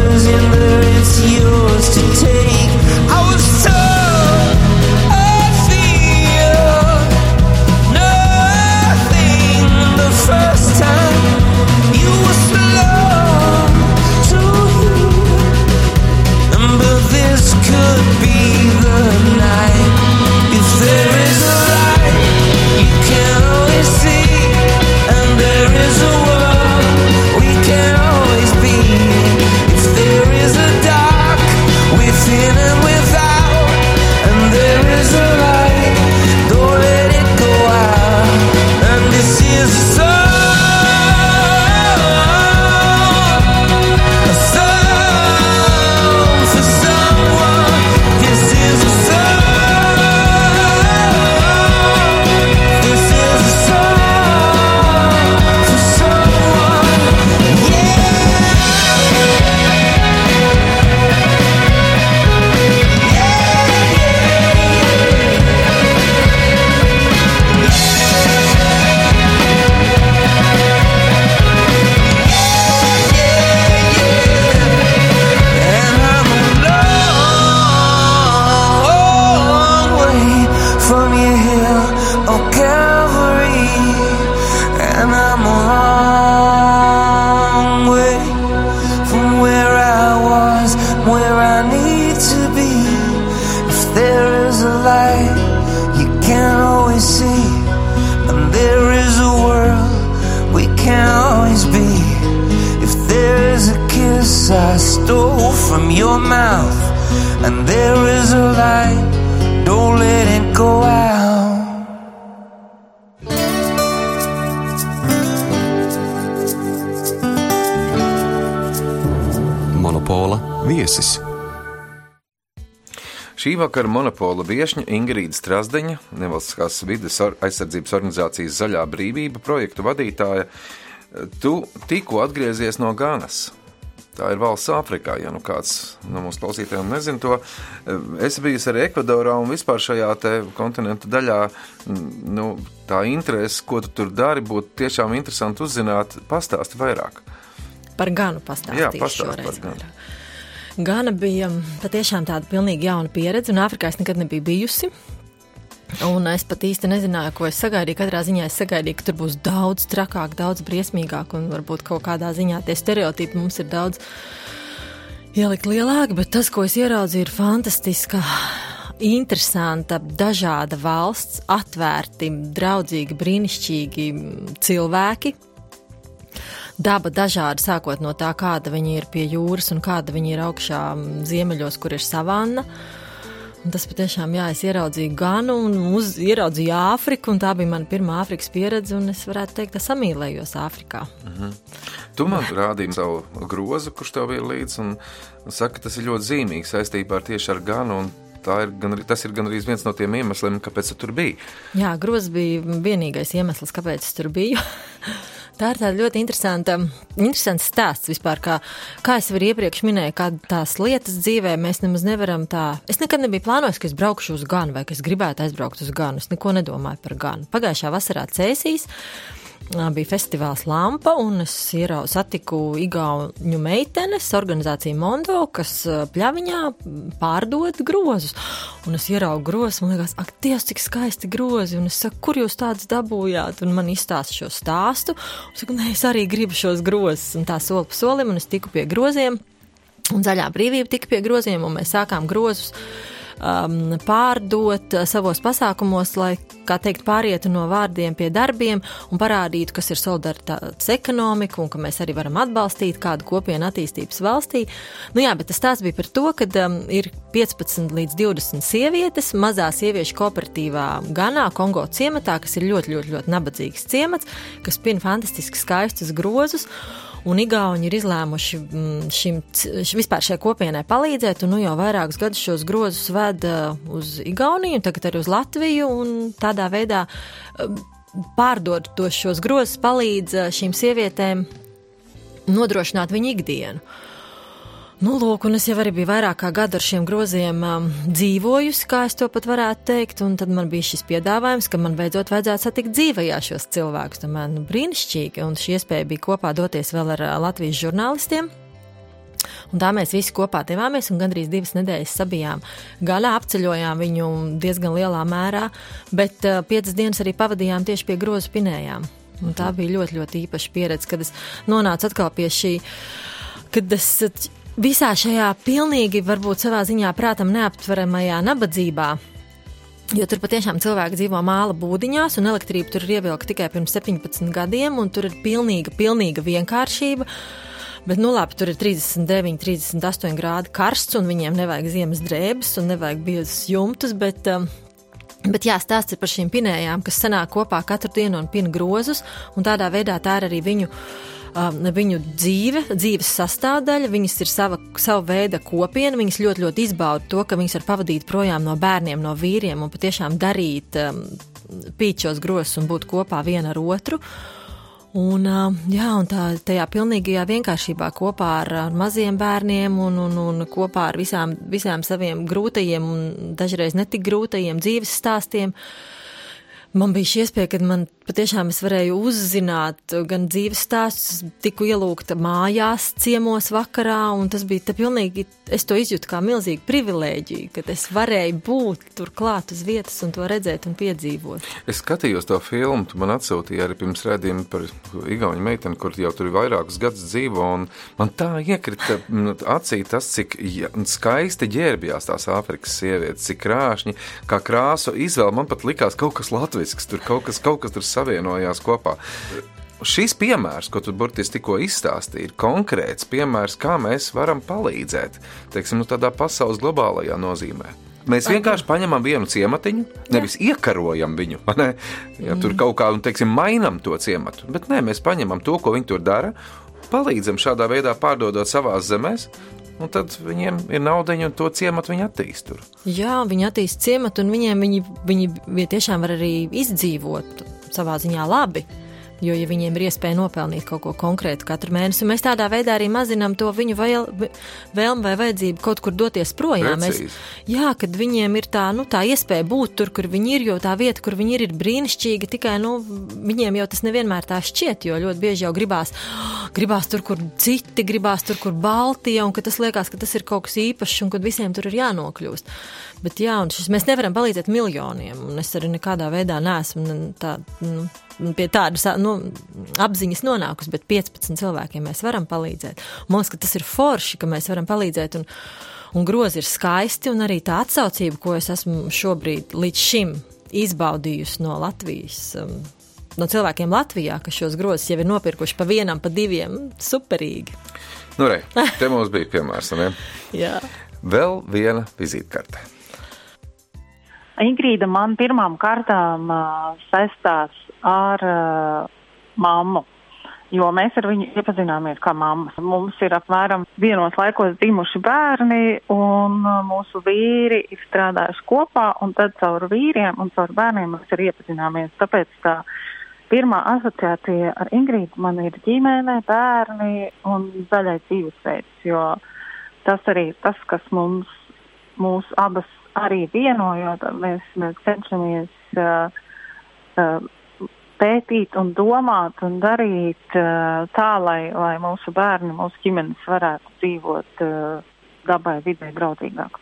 Vakara monopola viesņa Ingrīda Strasdeņa, nevalstiskās vides aizsardzības organizācijas Zaļā brīvība projektu vadītāja, tu tikko atgriezies no Ganas. Tā ir valsts Āfrikā, ja nu kāds no mūsu klausītājiem nezina to. Es biju arī Ekvadorā un vispār šajā kontinentu daļā. Nu, tā interese, ko tu tur dari, būtu tiešām interesanti uzzināt. Pastāsti vairāk. Par Ganu pastāstīšu. Jā, pastāsti par Ganu. Vairāk. Gana bija patiešām tāda pilnīgi jauna pieredze, un Āfrikā es nekad nebiju bijusi. Un es pat īsti nezināju, ko es sagaidīju. Katrā ziņā es sagaidīju, ka tur būs daudz trakāk, daudz briesmīgāk, un varbūt kaut kādā ziņā tie stereotipi mums ir daudz ielikt lielāki, bet tas, ko es ieraudzīju, ir fantastiska. Interesanta, dažāda valsts, atvērti, draudzīgi, brīnišķīgi cilvēki, daba dažāda, sākot no tā, kāda viņi ir pie jūras un kāda viņi ir augšā ziemeļos, kur ir savanna. Un tas patiešām, jā, es ieraudzīju Ganu un uz, ieraudzīju Āfriku, un tā bija mana pirmā Āfrikas pieredze, un es varētu teikt, ka samīlējos Āfrikā. Mm -hmm. Tu man rādīji savu grozu, kurš tev bija līdzi, un saka, tas ir ļoti zīmīgs saistībā ar tieši ar Ganu, un ir gan, tas ir gan arī viens no tiem iemesliem, kāpēc tu tur biji. Jā, grozs bija vienīgais iemesls, kāpēc es tur biju. Tā ir tāda ļoti interesanta, interesants stāsts vispār, kā, kā es arī iepriekš minēju, kāda tās lietas dzīvē mēs nemaz nevaram tā. Es nekad nebiju plānojis, ka es braukšu uz Ganu vai ka es gribētu aizbraukt uz Ganu. Es neko nedomāju par Ganu. Pagājušā vasarā cēsīs bija festivāls Lampa, un es ierau, satiku Igaunu meitenes organizāciju Mondo, kas pļaviņā pārdod grozus. Un es ieraugu grozus, man liekas, ak, Dievs, cik skaisti grozi, un es saku, kur jūs tādus dabūjāt, un man izstāsta šo stāstu. Un saku, nē, es arī gribu šos grozus, un tā soli pa solim, un es tiku pie groziem, un zaļā brīvība tika pie groziem, un mēs sākām grozus um, pārdot savos pasākumos, lai, kā teikt, pārietu no vārdiem pie darbiem un parādītu, kas ir solidaritātes ekonomika un ka mēs arī varam atbalstīt kādu kopienu attīstības valstī. Nu jā, bet tas tās bija par to, ka um, ir 15 līdz 20 sievietes mazā sieviešu kooperatīvā Ganā, Kongo ciematā, kas ir ļoti, ļoti, ļoti nabadzīgs ciemats, kas pina fantastiski skaistus grozus un Igauni ir izlēmuši mm, šim, vispār šai kopienai palīdzēt, un nu jau vairākus gadus šos grozus veda uz Igauniju, tagad arī uz Latviju, un tādā veidā mm, pārdot tos šos grozus palīdz šīm sievietēm nodrošināt viņu ikdienu. Nu, lūk, un es jau arī biju vairāk kā gadu ar šiem groziem um, dzīvojusi, kā es to pat varētu teikt, un tad man bija šis piedāvājums, ka man beidzot vajadzētu satikt dzīvajā šos cilvēkus. Tomēr, nu, brīnišķīgi, un šī iespēja bija kopā doties vēl ar uh, Latvijas žurnālistiem. Un tā mēs visi kopā devāmies un gandrīz divas nedēļas sabijām. Gaļā apceļojām viņu diezgan lielā mērā, bet uh, piecas dienas arī pavadījām tieši pie grozu pinējām. Un tā bija ļoti, ļoti īpaša pieredze, kad es nonācu atkal pie šī, kad es visā šajā pilnīgi, varbūt savā ziņā prātam neaptveramajā nabadzībā. Jo tur patiešām cilvēki dzīvo māla būdiņās, un elektrība tur ir ievilkta tikai pirms 17 gadiem, un tur ir pilnīga, pilnīga vienkāršība. Bet, nu, labi, tur ir 39, 38 grādi karsts, un viņiem nevajag ziemas drēbes, un nevajag biezas jumtus, bet, um, bet jā, stāsts ir par šīm pinējām, kas sanāk kopā katru dienu un pina grozus, un tādā veidā tā ir arī viņu viņu dzīve, dzīves sastāvdaļa, viņas ir sava, sava veida kopiena, viņas ļoti, ļoti izbauda to, ka viņas var pavadīt projām no bērniem, no vīriem un patiešām darīt um, pīčos grosus un būt kopā viena ar otru. Un, um, jā, un tā, tajā pilnīgajā vienkāršībā kopā ar, ar maziem bērniem un, un, un kopā ar visām, visām saviem grūtajiem un dažreiz netik grūtajiem dzīves stāstiem, man bija šī iespēja, ka man patiešām es varēju uzzināt gan dzīves stāstus, tiku ielūgta mājās, ciemos vakarā, un tas bija pilnīgi, es to izjūtu kā milzīgu privilēģiju, ka es varēju būt tur klāt uz vietas un to redzēt un piedzīvot. Es skatījos to filmu, tu man atsūtīji arī pirms redzījuma par Igauņu meiteni, kur jau tur ir vairākus gadus dzīvo, un man tā iekrita nu, acī tas, cik skaisti ģērbjās tās Āfrikas sievietes, cik krāšņi, kā krāsu izvēle, man pat likās kaut kas latvisks, tur kaut kas, kaut kas tur savienojās kopā. Šis piemērs, ko tu burtiski tikko izstāstīji, ir konkrēts piemērs, kā mēs varam palīdzēt, teiksim, nu, tādā pasaules globālajā nozīmē. Mēs vienkārši paņemam vienu ciematiņu, nevis Jā. iekarojam viņu. Ne? Ja, tur mm. kaut kā, teiksim, mainām to ciematu. Bet nē, mēs paņemam to, ko viņi tur dara, palīdzam šādā veidā pārdodot savās zemēs, un tad viņiem ir nauda, un to ciematu viņi attīst tur. Jā, viņi attīst ciematu, un viņiem viņi, viņi, viņi tiešām var arī izdzīvot savā ziņā labi. Jo, ja viņiem ir iespēja nopelnīt kaut ko konkrētu katru mēnesi, mēs tādā veidā arī mazinām to viņu vēl, vēlmu vai vajadzību kaut kur doties projām. Precīzi. Mēs, jā, kad viņiem ir tā, nu, tā iespēja būt tur, kur viņi ir, jo tā vieta, kur viņi ir, ir brīnišķīga. Tikai nu, viņiem jau tas nevienmēr tā šķiet, jo ļoti bieži jau gribās, gribās tur, kur citi, gribās tur, kur Baltija, un ka tas liekas, ka tas ir kaut kas īpašs un kad visiem tur ir jānokļūst. Bet jā, šis, mēs nevaram palīdzēt miljoniem, un es arī nekādā veidā neesmu tā, nu, pie tādas nu, apziņas nonākusi, bet 15 cilvēkiem mēs varam palīdzēt. Man liekas, ka tas ir forši, ka mēs varam palīdzēt, un, un grozi ir skaisti, un arī tā atsaucība, ko es esmu šobrīd līdz šim izbaudījusi no Latvijas. Um, No cilvēkiem Latvijā, kas šos grozus jau ir nopirkuši pa vienam, pa diviem, superīgi. Nu, re, te mums bija piemērs. Jā. Vēl viena vizītkarte. Ingrīda man pirmām kārtām uh, saistās ar uh, mammu, jo mēs ar viņu iepazināmies kā mammas. Mums ir apmēram vienos laikos dzimuši bērni, un mūsu vīri ir strādājuši kopā, un tad caur vīriem un caur bērniem mēs arī iepazināmies. Tāpēc tā pirmā asociācija ar Ingrīdu man ir ģimene, bērni un zaļais dzīvesveids, jo tas arī ir tas, kas mums, mūs abas arī vienojot, mēs, mēs cenšamies uh, uh, pētīt un domāt un darīt uh, tā, lai, lai mūsu bērni, mūsu ģimenes varētu dzīvot uh, dabai vidē draudzīgāk.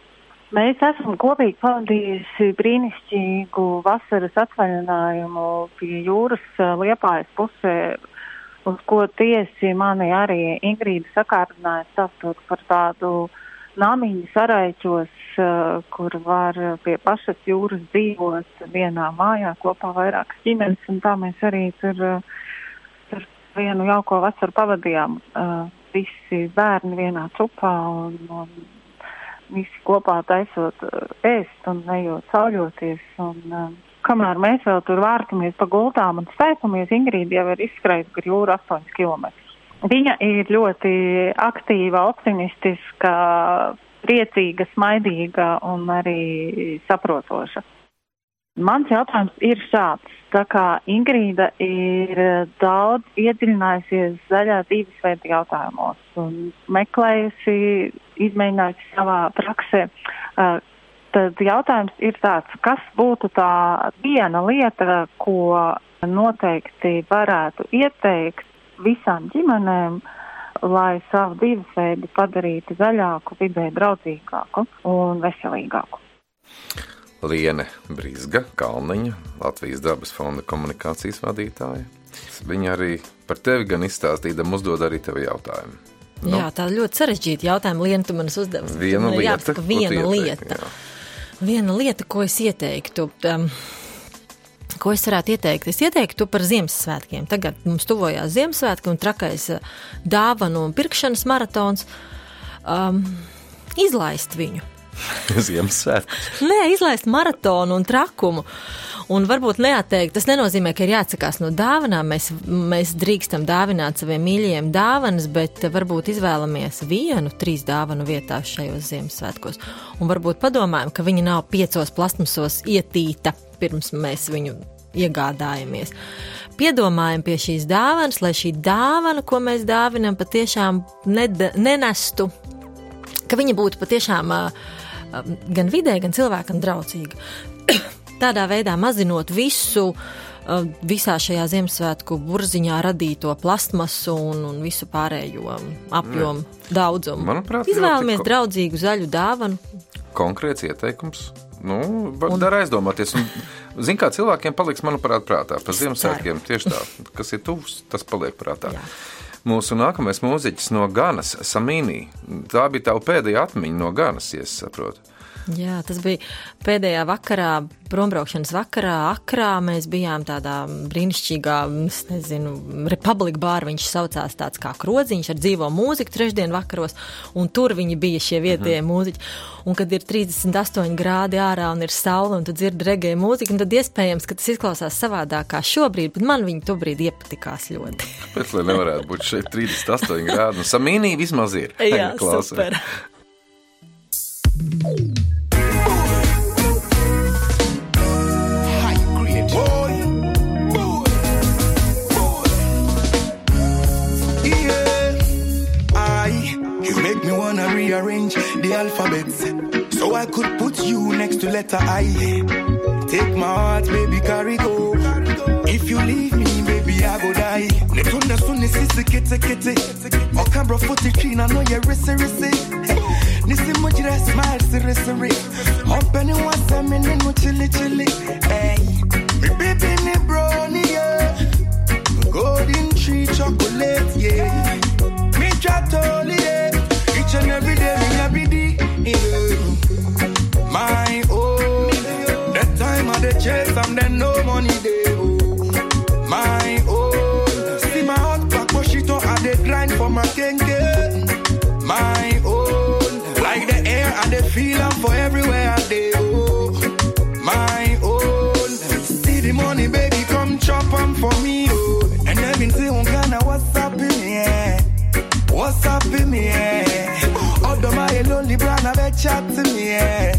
Mēs esam kopīgi pavadījuši brīnišķīgu vasaras atvaļinājumu pie jūras uh, Liepājas pusē, uz ko tiesi mani arī Ingrīda sakārtināja stāstot par tādu namiņu saraiķos, uh, kur var pie pašas jūras dzīvot vienā mājā kopā vairākas ģimenes, un tā mēs arī tur, uh, tur vienu jauko vasaru pavadījām. Visi bērni vienā cupā un, un visi kopā taisot ēst un ejot sauļoties. Un, kamēr mēs vēl tur vārtamies pa gultām un staipamies, Ingrīda jau ir izskrējusi gar jūru 8 km. Viņa ir ļoti aktīva, optimistiska, priecīga, smaidīga un arī saprotoša. Mans jautājums ir šāds. Tā kā Ingrīda ir daudz iedziļinājusies zaļā dzīvesveida jautājumos un meklējusi, izmēģinājusi savā praksē, tad jautājums ir tāds, kas būtu tā viena lieta, ko noteikti varētu ieteikt visām ģimenēm, lai savu dzīvesveidu padarītu zaļāku, vidē draudzīgāku un veselīgāku. Liene Brīsga, Kalniņa, Latvijas dabas fonda komunikācijas vadītāja. Viņa arī par tevi gan izstāstīja, uzdod arī tev jautājumu. Nu? Jā, tā ļoti sarežģīta jautuma. Liena, tu man uzdevi. Viena lieta, jāpasaka, viena ko tu lieta. ieteiktu, jā. Viena lieta, ko es ieteiktu. Um, Ko es varētu ieteikt? Es ieteiktu par Ziemassvētkiem. Tagad mums tuvojās Ziemassvētki un trakais uh, dāvanu un pirkšanas maratons. Um, izlaist viņu. Ziemassvētku. Nē, izlaist maratonu un trakumu. Un varbūt neatteikt, tas nenozīmē, ka ir jāatsakās no dāvanām. Mēs, mēs drīkstam dāvināt saviem mīļajiem dāvanas, bet varbūt izvēlamies vienu, trīs dāvanu vietā šajos Ziemassvētkos. Un varbūt padomājam, ka viņa nav piecos plasmasos ietīta pirms mēs viņu iegādājamies. Piedomājam pie šīs dāvanas, lai šī dāvana, ko mēs dāvinam, patiešām nenestu, ka viņa būtu patiešām gan vidē, gan cilvēkam draudzīga. Tādā veidā mazinot visu, visā šajā Ziemassvētku burziņā radīto plastmasu un, un visu pārējo apjomu daudzumu. Manuprāt, Izvēlamies ļoti draudzīgu zaļu dāvanu. Konkrēts ieteikums. Nu, var dar aizdomāties. Un, zin, kā cilvēkiem paliks, manuprāt, prātā par Ziemassvētkiem. Tieši tā, kas ir tuvs, tas paliek prātā. Jā. Mūsu nākamais mūziķis no Ganas, Samīnī. Tā bija tava pēdējā atmiņa no Ganas, ja es saprotu. Jā, tas bija pēdējā vakarā, brombraukšanas vakarā, akrā. Mēs bijām tādā brīnišķīgā, nezinu, republika bāra. Viņš saucās tāds kā krodziņš ar dzīvo mūziku trešdien vakaros, un tur viņi bija šie vietējie mhm. mūziķi. Un kad ir 38 grādi ārā un ir saule, un tu dzirdi regēju mūziku, tad iespējams, ka tas izklausās savādāk kā šobrīd, bet man viņi tobrīd iepatikās ļoti. Pēc tam nevarētu būt šeit 38 grādi, un samīnī vismaz ir. Jā, super. rearrange letter I. Take my heart, baby, carry go. If you leave me, baby, I go die. Netunda sunni sisi kete kete. Footy clean, I know you're risi risi. Nisi mujira smile siri siri. Open it once, I'm in no chili chili. Hey, me baby, me brownie, yeah. Golden tree chocolate, yeah. Me tratoli, yeah. Each and every day, me happy day, chase, I'm then no money day, oh. My own. See my heart back, push it on, I dey grind for my kenke. My own. Like the air, I dey feel am for everywhere I dey, oh. My own. See the money, baby, come chop 'em for me, oh. And every say, on oh, Ghana, what's up in yeah? What's up in me, yeah? Although my lonely brand, I chat to me, yeah.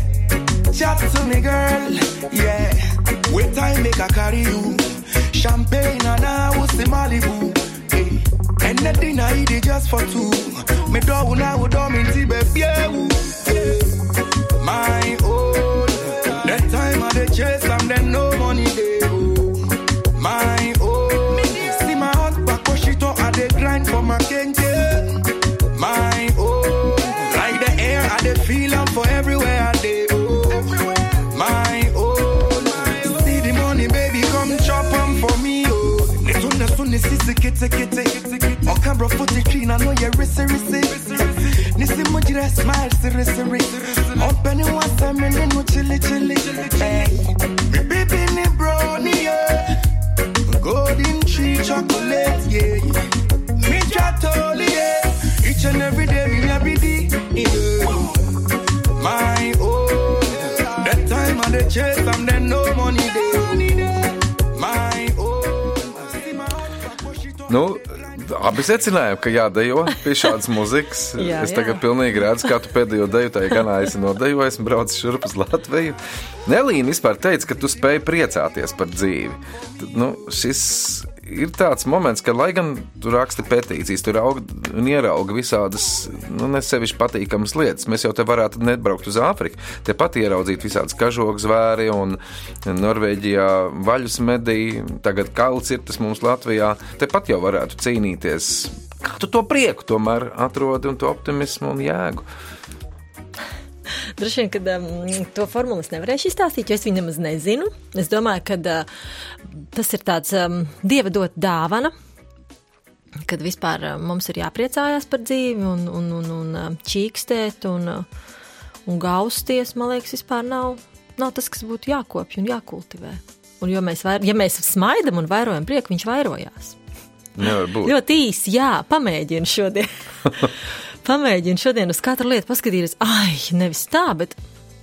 Chat to me, girl, make I carry you. Champagne and I was in Malibu. Hey. And the dinner I it just for two. Me do now would do me baby. Yeah. My own. That time I the chase, I'm then no money day. My own. See my heart back, push it on, I dey grind for my kenke. My own. Like the air, I dey feel sisi kete kete. Okambro footy clean, I know you're risi risi. Nisi mujira smile siri siri. Open it once, I'm in no chili chili. Baby ni brownie. Golden tree chocolate, yeah. Me tratoli, yeah. Each and every day, me every day, yeah. My own. That time of the chase, I'm then no money day. Nu, abi secinājām, ka jādejo pie šādas muzikas. Jā, es tagad jā. pilnīgi redzu, kā tu pēdējo deju tajā ganā esi nodejojis un braucis šurp uz Latviju. Nelīna vispār teica, ka tu spēj priecāties par dzīvi. Nu, šis ir tāds moments, ka, lai gan tu raksti petīcijas, tur aug un ierauga visādas, nu, nesevišķi patīkamas lietas. Mēs jau te varētu nebraukt uz Āfriku, tepat ieraudzīt visādas kažogu zvēri un Norvēģijā vaļus medī, tagad kalts ir tas mums Latvijā. Tepat jau varētu cīnīties. Kā tu to prieku tomēr atrodi un to optimismu un jēgu? Droši vien, ka um, to formulu es nevarēšu izstāstīt, jo es viņu nemaz nezinu. Es domāju, ka uh, tas ir tāds um, dieva dot dāvana. Kad vispār uh, mums ir jāpriecājās par dzīvi un, un, un, un uh, čīkstēt un, uh, un gausties, man liekas, vispār nav, nav tas, kas būtu jākopj un jākultivē. Un jo mēs, vair, ja mēs smaidam un vairojam prieku, viņš vairojās. Nevar būt. Ļoti īsi, jā, pamēģinu šodien. pamēģinu šodien uz katru lietu paskatīties, ai, nevis tā, bet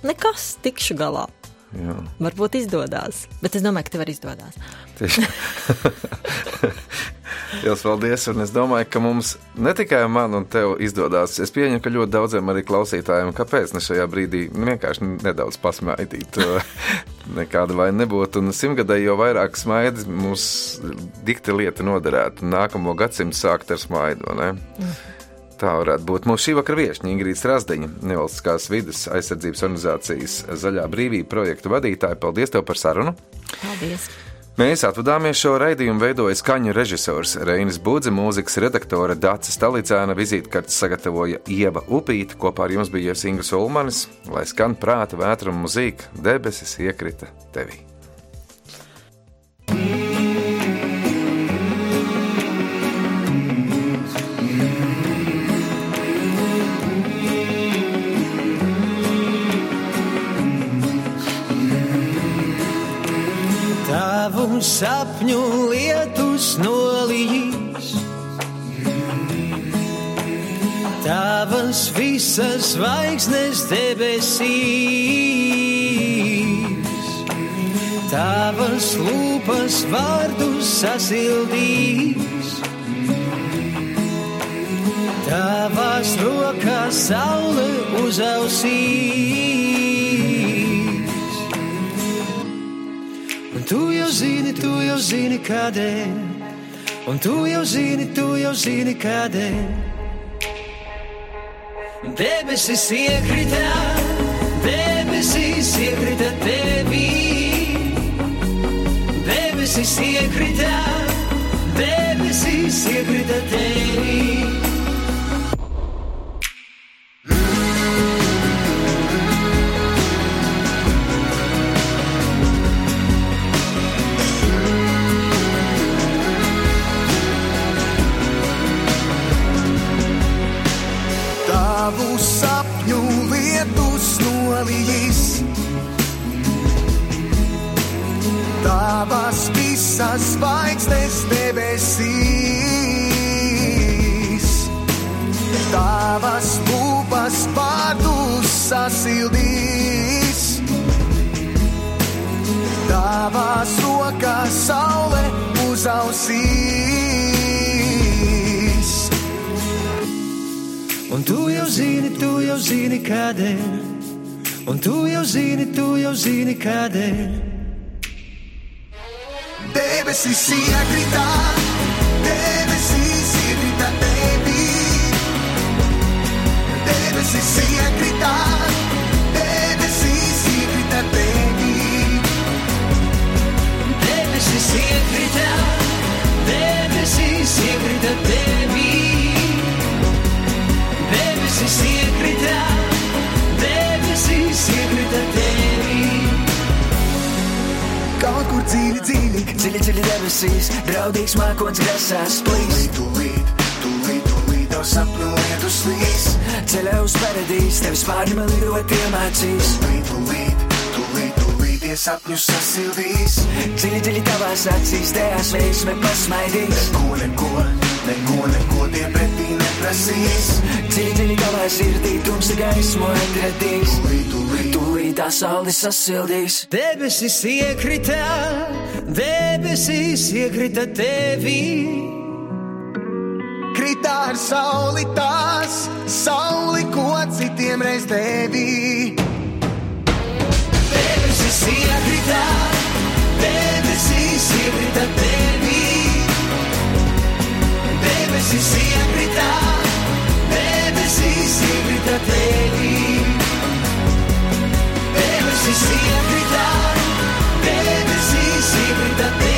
nekas, tikšu galā. Jā. Varbūt izdodas, bet es domāju, ka tev arī izdodas. Tieši. Lielas paldies, un es domāju, ka mums ne tikai man un tev izdodas. Es pieņemu, ka ļoti daudziem arī klausītājiem, kāpēc ne šajā brīdī vienkārši nedaudz pasmaidīt. Nekāda vaina nebūtu, un simtgadēji jau vairāk smaidas mums dikti lieta noderētu. Nākamo gadsimtu sākt ar smaidu, ne? Tā varētu būt mūsu šī vakara viesiņa Ingrīda Strasdeņa, nevalstiskās vidas aizsardzības organizācijas Zaļā brīvība projekta vadītāja. Paldies tev par sarunu! Paldies! Mēs atvadāmies šo raidījumu, veidoja skaņu režisors Reinis Budze, mūzikas redaktore Dācis Talicēna, vizītkartes sagatavoja Ieva Upīta, kopā ar jums bija Inga Sulmanis, lai skan prāta vētra un muzīka, debesis iekrita tevī. Tavu sapņu lietus nolīs. Tavas visas zvaigznes debesīs, tavas lūpas vārdus sasildīs. Tavās rokās saule uzausīs. Un tu jau zini, tu jau zini, kādēļ. Un tu jau zini, tu jau zini, kādēļ. Debesis iekrita, debesis iekrita tevī. Debesis iekrita, debesis iekrita tevī. Tu jau zini, kādēļ. Debesis iekrita, debesis iekrita tevī. Debesis iekrita, debesis iekrita tevī. Debesis iekrita, debesis iekrita tevī. Debesis iekrita, debesis Kaut kur dziļi, dziļi, debesīs, draudīgs mākoņs grasās plīs. tūlīt, tūlīt, tūlīt, tev sapņu lietus līs. Ceļā uz paradīs, tevis pāri man lidot iemācīs. Tūlīt, tūlīt, tie sapņus sasildīs. Dziļi, dziļi tavās acīs, tajās veiksme pasmaidīs. Neko, neko, neko, neko tie pretī neprasīs. Dziļi, dziļi tavā sirdī, tumsa gaismu atradīs. Tūlīt, tūlīt, Tūlīt tā saule sasildīs. Debesis iekrita, debesis iekrita tevī. Kritā ar sauli tās, sauli, ko citiem reiz Δεν με συστήνει δεν με συστήνει αγριά. Δεν με συστήνει αγριά, δεν με συστήνει αγριά. Δεν με συστήνει αγριά, δεν με συστήνει αγριά.